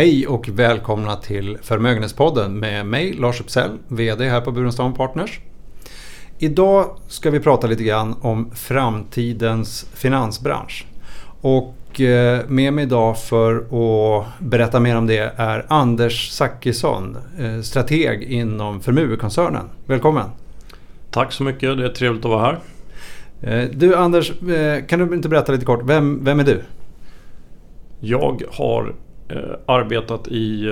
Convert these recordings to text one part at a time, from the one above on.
Hej och välkomna till Förmögenhetspodden med mig Lars Uppsell, VD här på Burenstam Partners. Idag ska vi prata lite grann om framtidens finansbransch. Och eh, med mig idag för att berätta mer om det är Anders Zackisson, eh, strateg inom Förmue-koncernen. Välkommen! Tack så mycket, det är trevligt att vara här. Eh, du Anders, kan du inte berätta lite kort, vem, vem är du? Jag har arbetat i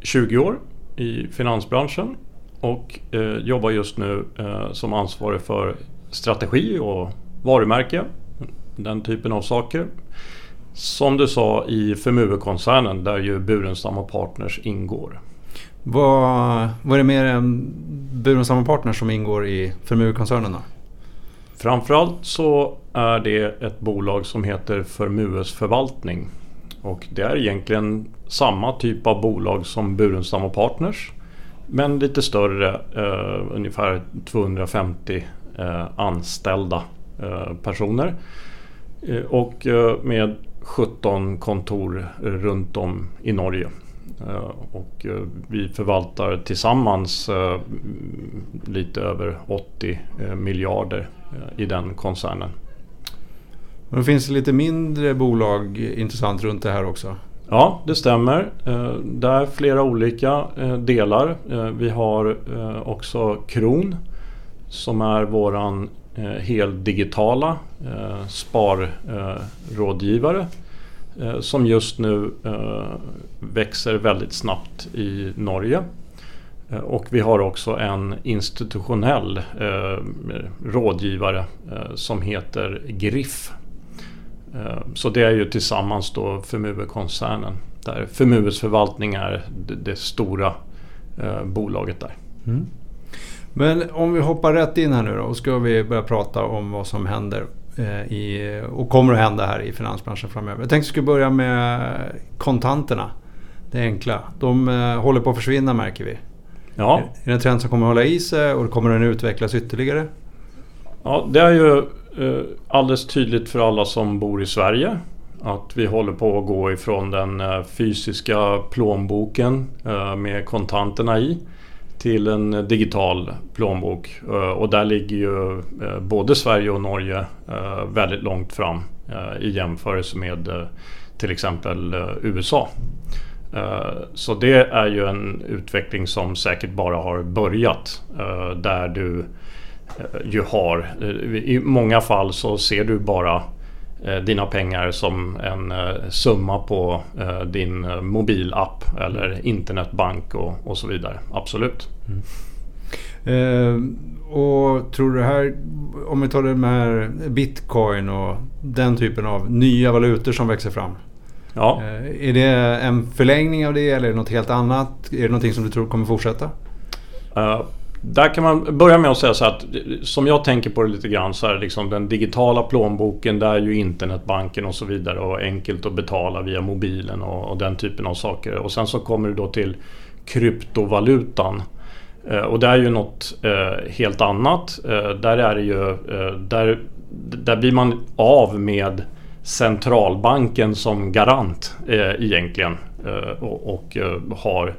20 eh, år i finansbranschen och eh, jobbar just nu som ansvarig för strategi och varumärke. Den typen av saker. Som du sa i Förmue-koncernen där ju Burenstam och Partners ingår. Vad, vad är det mer än Burenstam och Partners som ingår i Förmue-koncernen då? Framförallt så är det ett bolag som heter Förmues förvaltning och det är egentligen samma typ av bolag som Burenstam och Partners. Men lite större, eh, ungefär 250 eh, anställda eh, personer. Eh, och eh, med 17 kontor runt om i Norge. Eh, och eh, vi förvaltar tillsammans eh, lite över 80 eh, miljarder i den koncernen. Och det finns lite mindre bolag intressant runt det här också? Ja, det stämmer. Eh, det är flera olika eh, delar. Eh, vi har också Kron som är våran heldigitala sparrådgivare som just nu växer väldigt snabbt i Norge. Och vi har också en institutionell rådgivare som heter Griff så det är ju tillsammans då Förmue-koncernen. Där Förmues förvaltning är det, stora eh, bolaget där. Mm. Men om vi hoppar rätt in här nu då och ska vi börja prata om vad som händer eh, i, och kommer att hända här i finansbranschen framöver. Jag tänkte att vi skulle börja med kontanterna. Det enkla. De eh, håller på att försvinna märker vi. Ja. Är det en trend som kommer att hålla i sig och kommer den utvecklas ytterligare? Ja, det är ju Eh, Eh, alldeles tydligt för alla som bor i Sverige att vi håller på att gå ifrån den eh, fysiska plånboken eh, med kontanterna i till en digital plånbok. Och där ligger ju både Sverige och Norge väldigt långt fram i jämförelse med till exempel USA. Så det är ju en utveckling som säkert bara har börjat där du ju har. Eh, I många fall så ser du bara eh, dina pengar som en summa på din mobilapp eller internetbank och, och så vidare. Absolut. Mm. Eh, och tror du här, om vi tar det med bitcoin och den typen av nya valutor som växer fram. Ja. Eh, är det en förlängning av det eller är det något helt annat? Är det någonting som du tror kommer fortsätta? Uh, där kan man börja med att säga så att som jag tänker på det lite grann så är det liksom den digitala plånboken där är ju internetbanken och så vidare och enkelt att betala via mobilen och, och den typen av saker. Och sen så kommer du då till kryptovalutan. Eh, och det är ju något eh, helt annat. Eh, där är det ju där, där blir man av med centralbanken som garant egentligen och, och har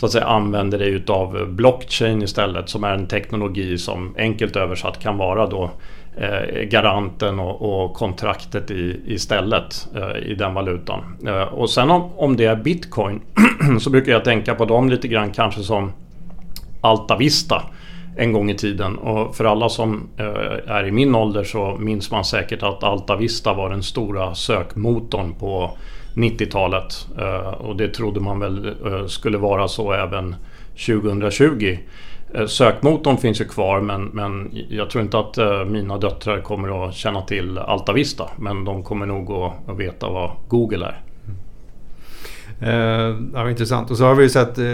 så att säga använder dig utav blockchain istället som är en teknologi som enkelt översatt kan vara då eh, garanten och, och, kontraktet i, istället eh, i den valutan. Eh, och sen om, om det är bitcoin så brukar jag tänka på dem lite grann kanske som Altavista en gång i tiden. Och för alla som eh, är i min ålder så minns man säkert att Altavista var den stora sökmotorn på 90-talet. Eh, och det trodde man väl eh, skulle vara så även 2020. Eh, sökmotorn finns ju kvar men, men jag tror inte att mina döttrar kommer att känna till Altavista. Men de kommer nog att veta vad Google är. Eh, ja, intressant. Och så har vi ju sett eh,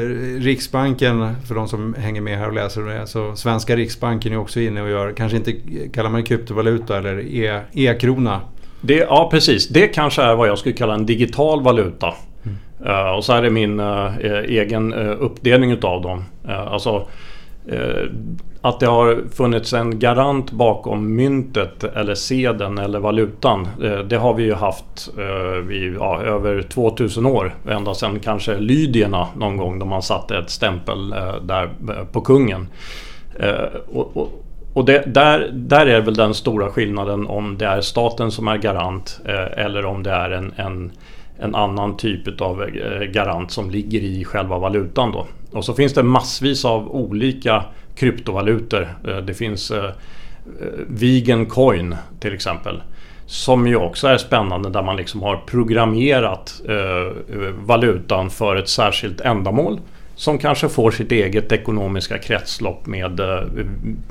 Riksbanken, för de som hänger med här och läser det. Så svenska Riksbanken är också inne och gör, kanske inte kallar man det kryptovaluta eller e, e-krona. Det, ja precis, det kanske är vad jag skulle kalla en digital valuta. Mm. Uh, och så är det min uh, egen uh, uppdelning utav dem. alltså, att det har funnits en garant bakom myntet eller sedeln eller valutan. Det har vi ju haft i ja, över 2000 år. Ända sedan kanske lydierna någon gång då man satte ett stämpel där på kungen. Och, och, och det, där, där är väl den stora skillnaden om det är staten som är garant eh, eller om det är en, en en annan typ av eh, garant som ligger i själva valutan. Då. Och så finns det massvis av olika kryptovalutor. Eh, det finns eh, eh, Vegan Coin till exempel. Som ju också är spännande där man liksom har programmerat valutan för ett särskilt ändamål. Som kanske får sitt eget ekonomiska kretslopp med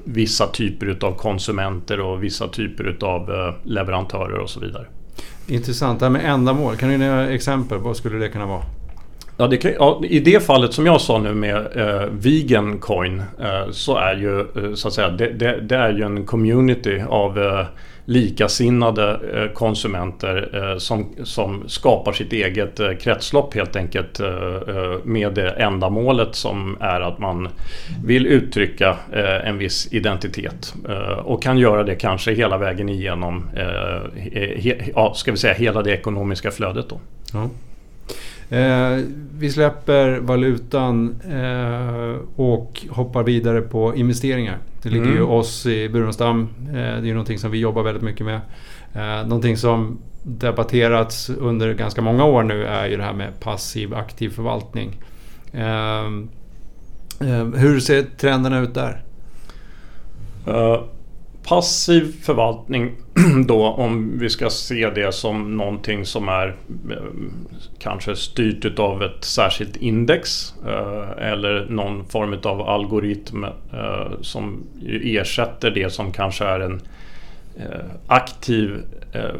vissa typer av konsumenter och vissa typer av leverantörer och så vidare. Intressant. Det här med ändamål. Kan du ge några exempel? Vad skulle det kunna vara? Ja, det, ja, I det fallet som jag sa nu med eh, Vegan Coin eh, så är ju eh, så att säga det, det, det, är ju en community av eh, likasinnade eh, konsumenter eh, som, som skapar sitt eget eh, kretslopp helt enkelt med det ändamålet som är att man vill uttrycka en viss identitet och kan göra det kanske hela vägen igenom ja, ska vi säga, hela det ekonomiska flödet. Då. Ja. Eh, vi släpper valutan eh, och hoppar vidare på investeringar. Det ligger mm. ju oss i Burenstam. Eh, det är ju någonting som vi jobbar väldigt mycket med. Eh, någonting som debatterats under ganska många år nu är ju det här med passiv aktiv förvaltning. Eh, eh, hur ser trenderna ut där? Uh, passiv förvaltning då om vi ska se det som någonting som är eh, kanske styrt av ett särskilt index eh, eller någon form av algoritm eh, som ersätter det som kanske är en aktiv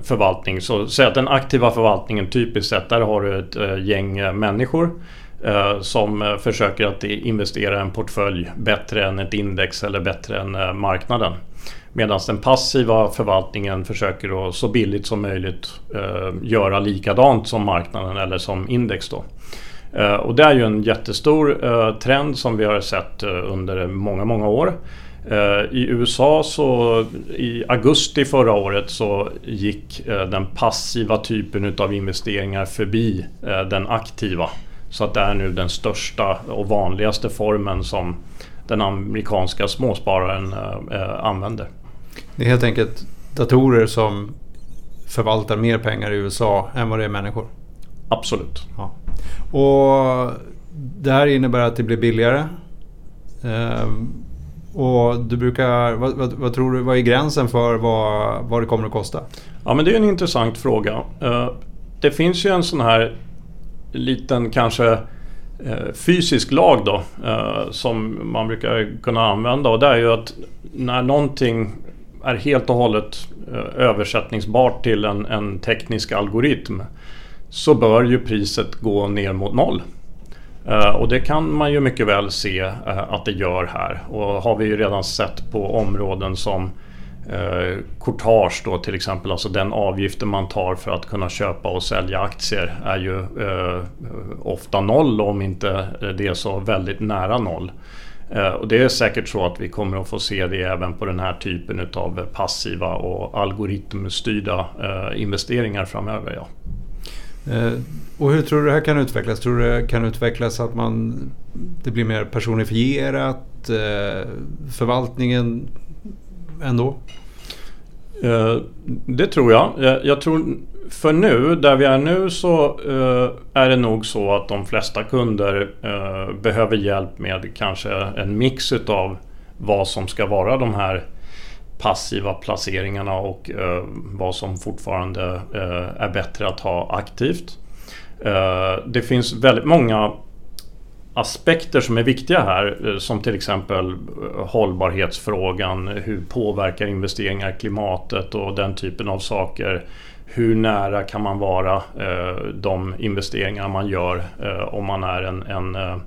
förvaltning. Så säg att den aktiva förvaltningen typiskt sett där har du ett gäng människor som försöker att investera i en portfölj bättre än ett index eller bättre än marknaden. Medan den passiva förvaltningen försöker att så billigt som möjligt eh, göra likadant som marknaden eller som index. Då. Eh, och det är ju en jättestor eh, trend som vi har sett eh, under många, många år. Eh, I USA så i augusti förra året så gick eh, den passiva typen utav investeringar förbi eh, den aktiva. Så att det är nu den största och vanligaste formen som den amerikanska småspararen använder. Det är helt enkelt datorer som förvaltar mer pengar i USA än vad det är människor? Absolut. Ja. Och det här innebär att det blir billigare. Ehm, och du brukar, vad, vad, vad, tror du, vad är gränsen för vad, vad det kommer att kosta? Ja men det är en intressant fråga. Uh, det finns ju en sån här liten kanske uh, fysisk lag då uh, som man brukar kunna använda och det är ju att när någonting är helt och hållet eh, översättningsbart till en, en teknisk algoritm så bör ju priset gå ner mot noll. Eh, och det kan man ju mycket väl se eh, att det gör här. Och har vi ju redan sett på områden som courtage då till exempel, alltså den avgiften man tar för att kunna köpa och sälja aktier är ju ofta noll om inte det är så väldigt nära noll. Eh, och det är säkert så att vi kommer att få se det även på den här typen av passiva och algoritmstyrda eh, investeringar framöver. Ja. Eh, och hur tror du det här kan utvecklas? Tror du det kan utvecklas att man, det blir mer personifierat? Förvaltningen ändå? Det tror jag. Jag tror för nu, där vi är nu så eh, är det nog så att de flesta kunder eh, behöver hjälp med kanske en mix utav vad som ska vara de här passiva placeringarna och eh, vad som fortfarande eh, är bättre att ha aktivt. Eh, det finns väldigt många aspekter som är viktiga här eh, som till exempel hållbarhetsfrågan, hur påverkar investeringar klimatet och den typen av saker hur nära kan man vara eh, de investeringar man gör eh, om man är en, en eh,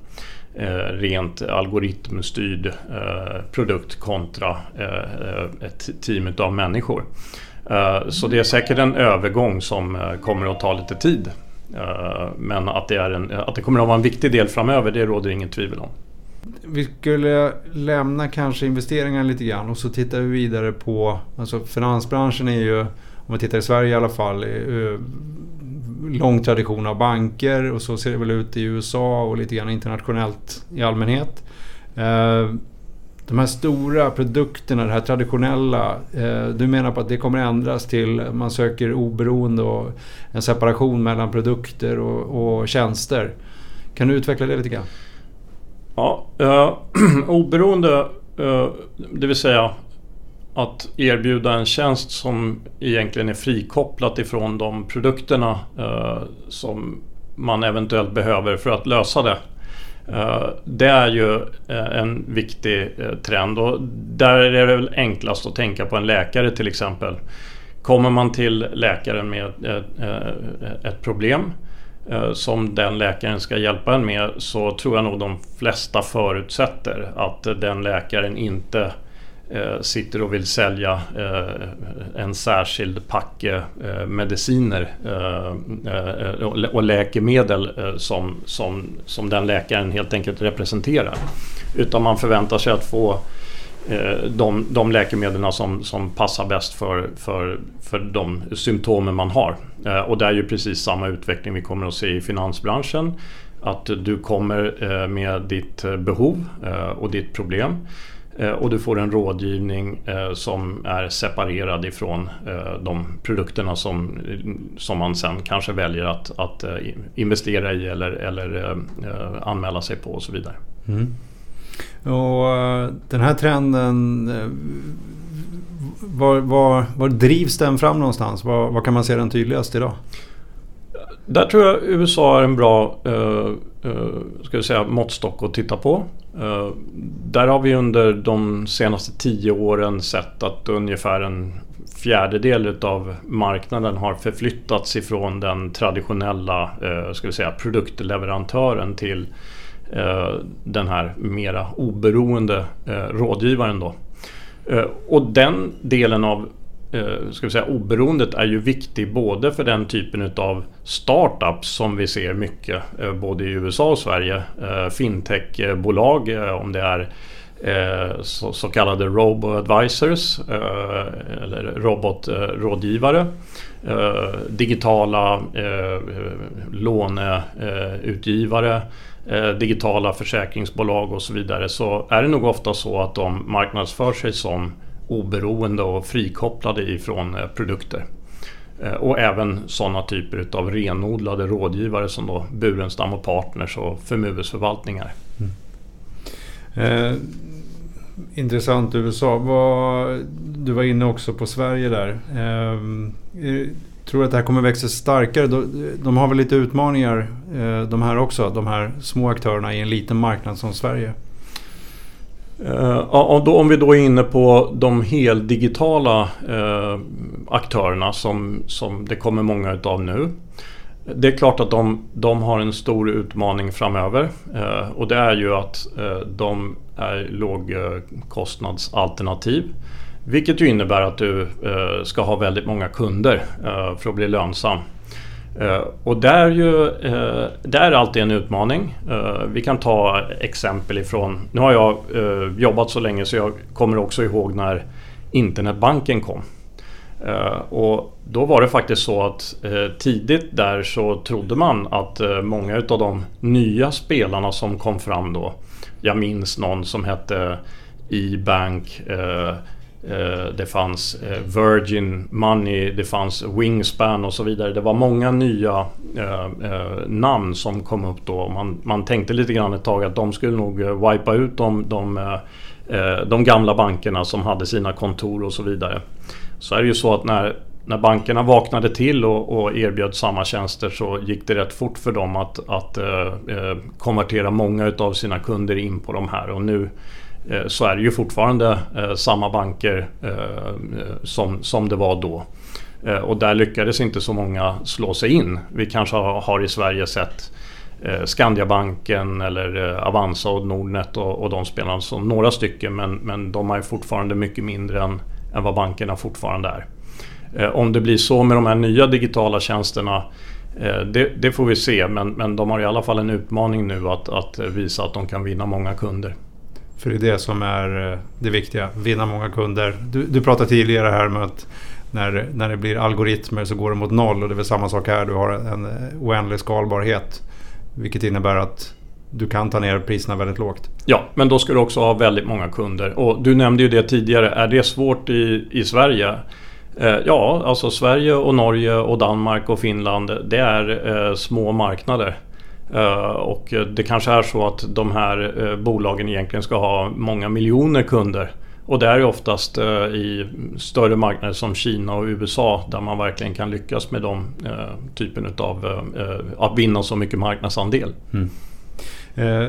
eh rent algoritmstyrd eh, produkt kontra eh, ett team av människor. Eh, så det är säkert en övergång som eh, kommer att ta lite tid. men att det, är en, att det kommer att vara en viktig del framöver, det råder ingen tvivel om. vi skulle lämna kanske investeringarna lite grann och så tittar vi vidare på, alltså finansbranschen är ju, om vi tittar i Sverige i alla fall, eh, lång tradition av banker och så ser det väl ut i USA och lite grann internationellt i allmänhet. Eh, de här stora produkterna, det här traditionella. Eh, du menar på att det kommer ändras till man söker oberoende och en separation mellan produkter och, och tjänster. Kan du utveckla det lite grann? Ja, eh, oberoende, eh, det vill säga att erbjuda en tjänst som egentligen är frikopplat ifrån de produkterna eh, som man eventuellt behöver för att lösa det. Eh, det är ju eh, en viktig eh, trend och där är det väl enklast att tänka på en läkare till exempel. Kommer man till läkaren med ett eh, eh, problem som den läkaren ska hjälpa en med så tror jag nog de flesta förutsätter att den läkaren inte eh, Eh, sitter och vill sälja eh, en särskild packe eh, mediciner eh, eh och läkemedel eh, som, som, som den läkaren helt enkelt representerar. Utan man förväntar sig att få eh, de, de läkemedlen som, som passar bäst för, för, för de symptomen man har. Och det är ju precis samma utveckling vi kommer att se i finansbranschen. Att du kommer med ditt behov och ditt problem Eh, och du får en rådgivning eh, som är separerad ifrån eh, de produkterna som, som man sen kanske väljer att, att investera i eller, eller anmäla sig på och så vidare. Mm. Och den här trenden, var, var, var drivs den fram någonstans? Var, var kan man se den tydligast idag? Där tror jag USA är en bra eh, eh, ska vi säga, måttstock att titta på. Eh, där har vi under de senaste tio åren sett att ungefär en fjärdedel utav marknaden har förflyttats ifrån den traditionella eh, ska vi säga, produktleverantören till eh, den här mera oberoende rådgivaren. Då. Och den delen av Eh, ska vi säga, oberoendet är ju viktig både för den typen utav startups som vi ser mycket eh, både i USA och Sverige. Eh, fintechbolag om det är så, kallade robo-advisors eller robotrådgivare. digitala låneutgivare digitala försäkringsbolag och så vidare så är det nog ofta så att de marknadsför sig som oberoende och frikopplade ifrån eh, produkter. Eh, och även sådana typer av renodlade rådgivare som då Burenstam och Partners och förmögenhetsförvaltningar. Mm. Eh, intressant USA. Var, du var inne också på Sverige där. Eh, eh, tror du att det här kommer växa starkare? De, de har väl lite utmaningar eh, de här också, de här små aktörerna i en liten marknad som Sverige? Uh, om vi då är inne på de heldigitala uh, aktörerna som, som det kommer många utav nu. Det är klart att de, de har en stor utmaning framöver uh, och det är ju att de är lågkostnadsalternativ. Vilket ju innebär att du ska ha väldigt många kunder för att bli lönsam. Eh, och det är ju eh, det är alltid en utmaning. Eh, vi kan ta exempel ifrån... Nu har jag jobbat så länge så jag kommer också ihåg när internetbanken kom. och då var det faktiskt så att tidigt där så trodde man att många utav de nya spelarna som kom fram då. Jag minns någon som hette E-bank Eh, det fanns eh, Virgin Money, det fanns Wingspan och så vidare. Det var många nya eh, namn som kom upp då. Man, man tänkte lite grann ett tag att de skulle nog wipa ut de, de, de gamla bankerna som hade sina kontor och så vidare. Så är det ju så att när, när bankerna vaknade till och, och erbjöd samma tjänster så gick det rätt fort för dem att, att eh, konvertera många utav sina kunder in på de här. Och nu Eh, så är det ju fortfarande eh, samma banker eh, som, som det var då. Och där lyckades inte så många slå sig in. Vi kanske har i Sverige sett Skandiabanken eller Avanza och Nordnet och, och de spelarna som några stycken men, men de är fortfarande mycket mindre än, än vad bankerna fortfarande är. Om det blir så med de här nya digitala tjänsterna det, det, får vi se men, men de har i alla fall en utmaning nu att, att visa att de kan vinna många kunder. För det är det som är eh, det viktiga, vinna många kunder. Du, du pratade tidigare här med att när, när det blir algoritmer så går det mot noll och det är väl samma sak här. Du har en eh, oändlig skalbarhet. Vilket innebär att du kan ta ner priserna väldigt lågt. Ja, men då ska du också ha väldigt många kunder. Och du nämnde ju det tidigare. Är det svårt i, i Sverige? Eh, ja, alltså Sverige och Norge och Danmark och Finland. Det är eh, små marknader. Eh, och det kanske är så att de här eh, bolagen egentligen ska ha många miljoner kunder. Och det är oftast eh, i större marknader som Kina och USA där man verkligen kan lyckas med de typen av att vinna så mycket marknadsandel. Mm. Eh,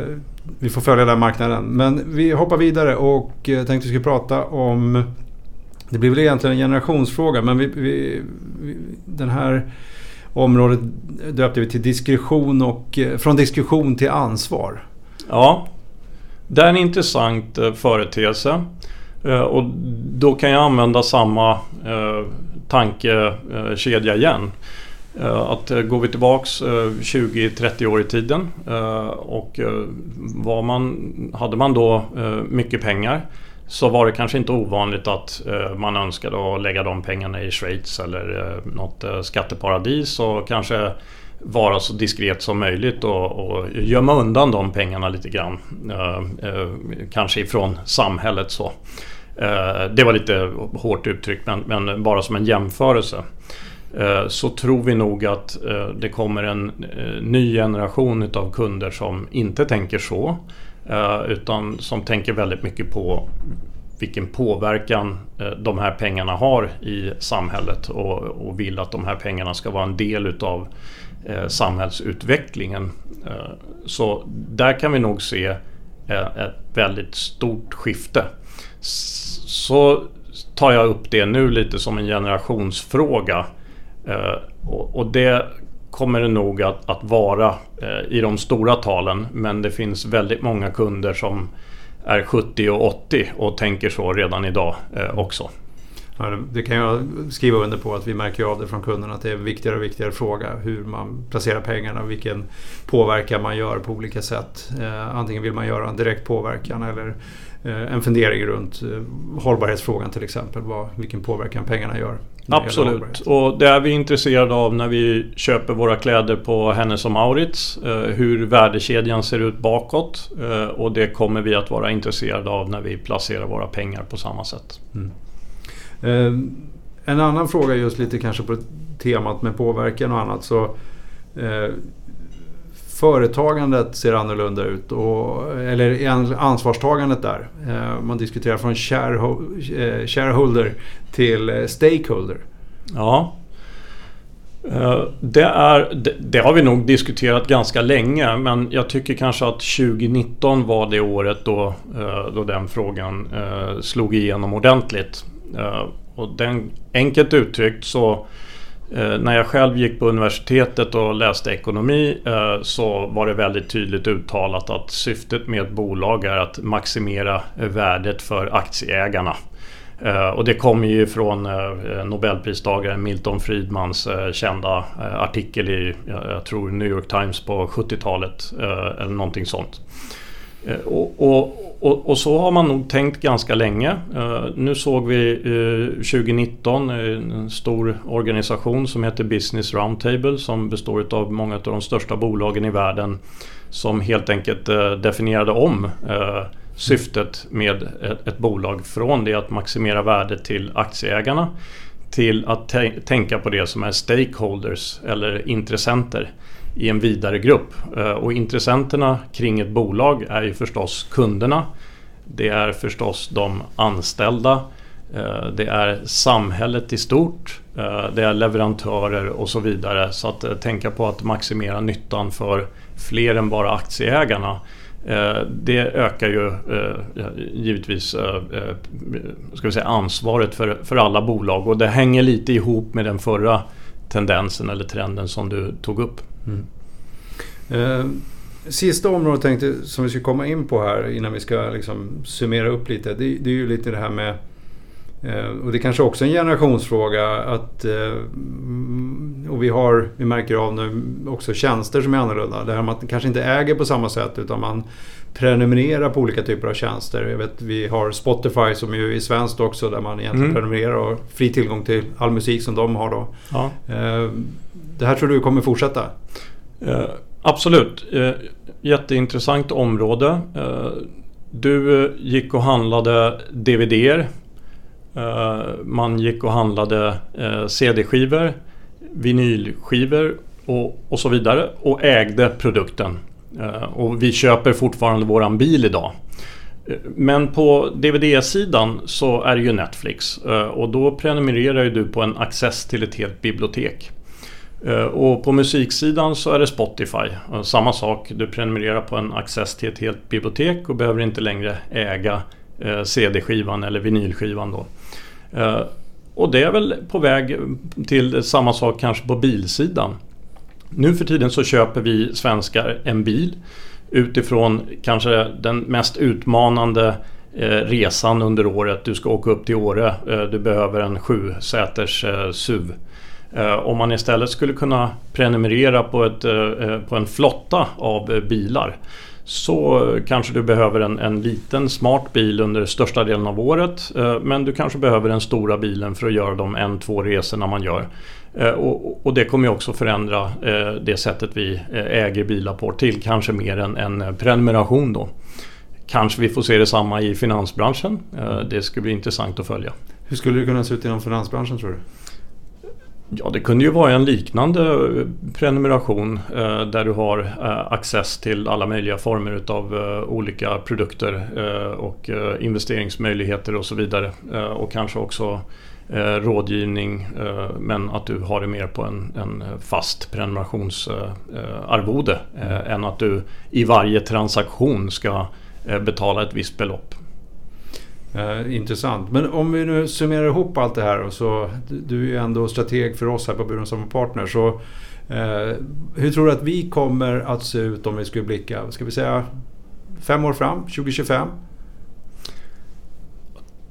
vi får följa den marknaden. Men vi hoppar vidare och tänkte vi skulle prata om... Det blir väl egentligen en generationsfråga men vi, vi, vi, den här området döpte vi till diskretion och eh, från diskretion till ansvar. Ja, det är en intressant eh, företeelse. Eh, och då kan jag använda samma tankekedja igen. Att går vi tillbaks 20-30 år i tiden och var man, hade man då mycket pengar så var det kanske inte ovanligt att eh, man önskade att lägga de pengarna i Schweiz eller eh, något eh, skatteparadis och kanske vara så diskret som möjligt och, och gömma undan de pengarna lite grann. Kanske ifrån samhället så. Det var lite hårt uttryckt men, men bara som en jämförelse. Så tror vi nog att det kommer en ny generation utav kunder som inte tänker så. Eh, utan som tänker väldigt mycket på vilken påverkan eh, de här pengarna har i samhället och, vill att de här pengarna ska vara en del utav eh, samhällsutvecklingen. Så där kan vi nog se ett väldigt stort skifte. Så tar jag upp det nu lite som en generationsfråga. Eh, och det kommer det nog att, att vara eh, i de stora talen. Men det finns väldigt många kunder som är 70 och 80 och tänker så redan idag eh, också. Ja, det kan jag skriva under på att vi märker av det från kunderna att det är en viktigare och viktigare fråga hur man placerar pengarna och vilken påverkan man gör på olika sätt. Eh, antingen vill man göra en direkt påverkan eller en fundering runt hållbarhetsfrågan till exempel. vilken påverkan pengarna gör. Absolut, och det är vi intresserade av när vi köper våra kläder på Hennes och Maurits. Eh, hur värdekedjan ser ut bakåt eh, och det kommer vi att vara intresserade av när vi placerar våra pengar på samma sätt. Mm. Eh, en annan fråga just lite kanske på temat med påverkan och annat. så Företagandet ser annorlunda ut, och, eller ansvarstagandet där. Eh, man diskuterar från eh, shareholder till eh, stakeholder. Ja. Det, är, det, har vi nog diskuterat ganska länge men jag tycker kanske att 2019 var det året då, då den frågan slog igenom ordentligt. Och den, enkelt uttryckt så Eh, när jag själv gick på universitetet och läste ekonomi eh, så var det väldigt tydligt uttalat att syftet med ett bolag är att maximera värdet för aktieägarna. Eh, och det kommer ju från Nobelpristagaren Milton Friedmans kända artikel i, jag tror New York Times på 70-talet eller någonting sånt. Och, och, och, och, så har man nog tänkt ganska länge. Uh, nu såg vi eh, uh, 2019 eh, en stor organisation som heter Business Roundtable som består av många av de största bolagen i världen som helt enkelt uh, definierade om syftet med ett, ett, bolag från det att maximera värdet till aktieägarna till att tänka på det som är stakeholders eller intressenter i en vidare grupp. Eh, och intressenterna kring ett bolag är ju förstås kunderna. Det är förstås de anställda. Eh, det är samhället i stort. Eh, det är leverantörer och så vidare. Så att tänka på att maximera nyttan för fler än bara aktieägarna det ökar ju givetvis ska vi säga, ansvaret för, för alla bolag och det hänger lite ihop med den förra tendensen eller trenden som du tog upp. Mm. Eh, sista området tänkte, som vi ska komma in på här innan vi ska liksom summera upp lite. Det, det är ju lite det här med eh, och det kanske också är en generationsfråga att, eh, och vi, har, vi märker av nu också tjänster som är annorlunda. Det här att man kanske inte äger på samma sätt utan man prenumererar på olika typer av tjänster. Jag vet, vi har Spotify som ju är svenskt också där man egentligen mm. prenumererar och har fri tillgång till all musik som de har då. Ja. Eh, det här tror du kommer fortsätta? Eh, absolut. Eh, jätteintressant område. Du gick och handlade DVDer. Man gick och handlade CD-skivor, vinylskivor och, och så vidare och ägde produkten. Eh, och vi köper fortfarande våran bil idag. Eh, men på DVD-sidan så är det ju Netflix eh, och då prenumererar ju du på en access till ett helt bibliotek. Och på musiksidan så är det Spotify. Samma sak, du prenumererar på en access till ett helt bibliotek och behöver inte längre äga CD-skivan eller vinylskivan då. Och det är väl på väg till samma sak kanske på bilsidan. Nu för tiden så köper vi svenskar en bil utifrån kanske den mest utmanande eh, resan under året. Du ska åka upp till Åre. Eh, du behöver en sjusäters säters SUV. Om man istället skulle kunna prenumerera på, ett, på en flotta av bilar så kanske du behöver en, en, liten smart bil under största delen av året. Men du kanske behöver den stora bilen för att göra de en, två resorna man gör. Eh, och, och, det kommer ju också förändra eh, det sättet vi eh, äger bilar på till kanske mer än en prenumeration då. Kanske vi får se detsamma i finansbranschen. Det skulle bli intressant att följa. Hur skulle det kunna se ut inom finansbranschen tror du? Ja, det kunde ju vara en liknande prenumeration där du har access till alla möjliga former utav olika produkter och investeringsmöjligheter och så vidare. Och kanske också Eh, rådgivning eh, men att du har det mer på en, en fast prenumerationsarvode eh, eh, än att du i varje transaktion ska eh, betala ett visst belopp. Eh, intressant. Men om vi nu summerar ihop allt det här och så du är ju ändå strateg för oss här på Burenstam Partner. Så, eh, hur tror du att vi kommer att se ut om vi skulle blicka, ska vi säga fem år fram, 2025?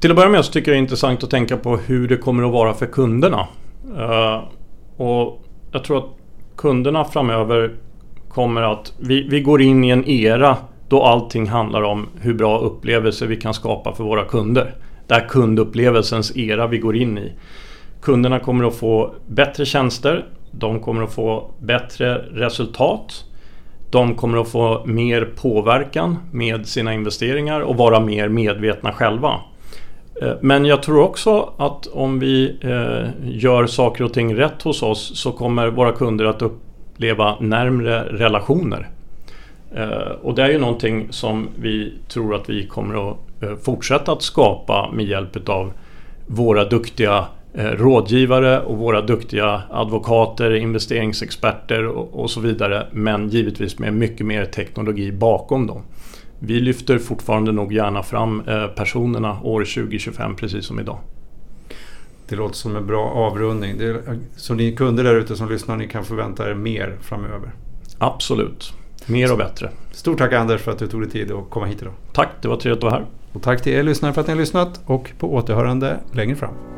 Till att börja med så tycker jag det är intressant att tänka på hur det kommer att vara för kunderna. Uh, och jag tror att kunderna framöver kommer att... Vi, vi går in i en era då allting handlar om hur bra upplevelser vi kan skapa för våra kunder. Det är kundupplevelsens era vi går in i. Kunderna kommer att få bättre tjänster. De kommer att få bättre resultat. De kommer att få mer påverkan med sina investeringar och vara mer medvetna själva. Eh, men jag tror också att om vi eh, gör saker och ting rätt hos oss så kommer våra kunder att uppleva närmre relationer. Eh, och det är ju någonting som vi tror att vi kommer att fortsätta att skapa med hjälp av våra duktiga rådgivare och våra duktiga advokater, investeringsexperter och så vidare. Men givetvis med mycket mer teknologi bakom dem. Vi lyfter fortfarande nog gärna fram eh, personerna år 2025 precis som idag. Det låter som en bra avrundning. Det, så ni kunder där ute som lyssnar, ni kan förvänta er mer framöver. Absolut. Mer och bättre. Stort tack Anders för att du tog dig tid att komma hit idag. Tack, det var trevligt att vara här. Och tack till er lyssnare för att ni har lyssnat och på återhörande längre fram.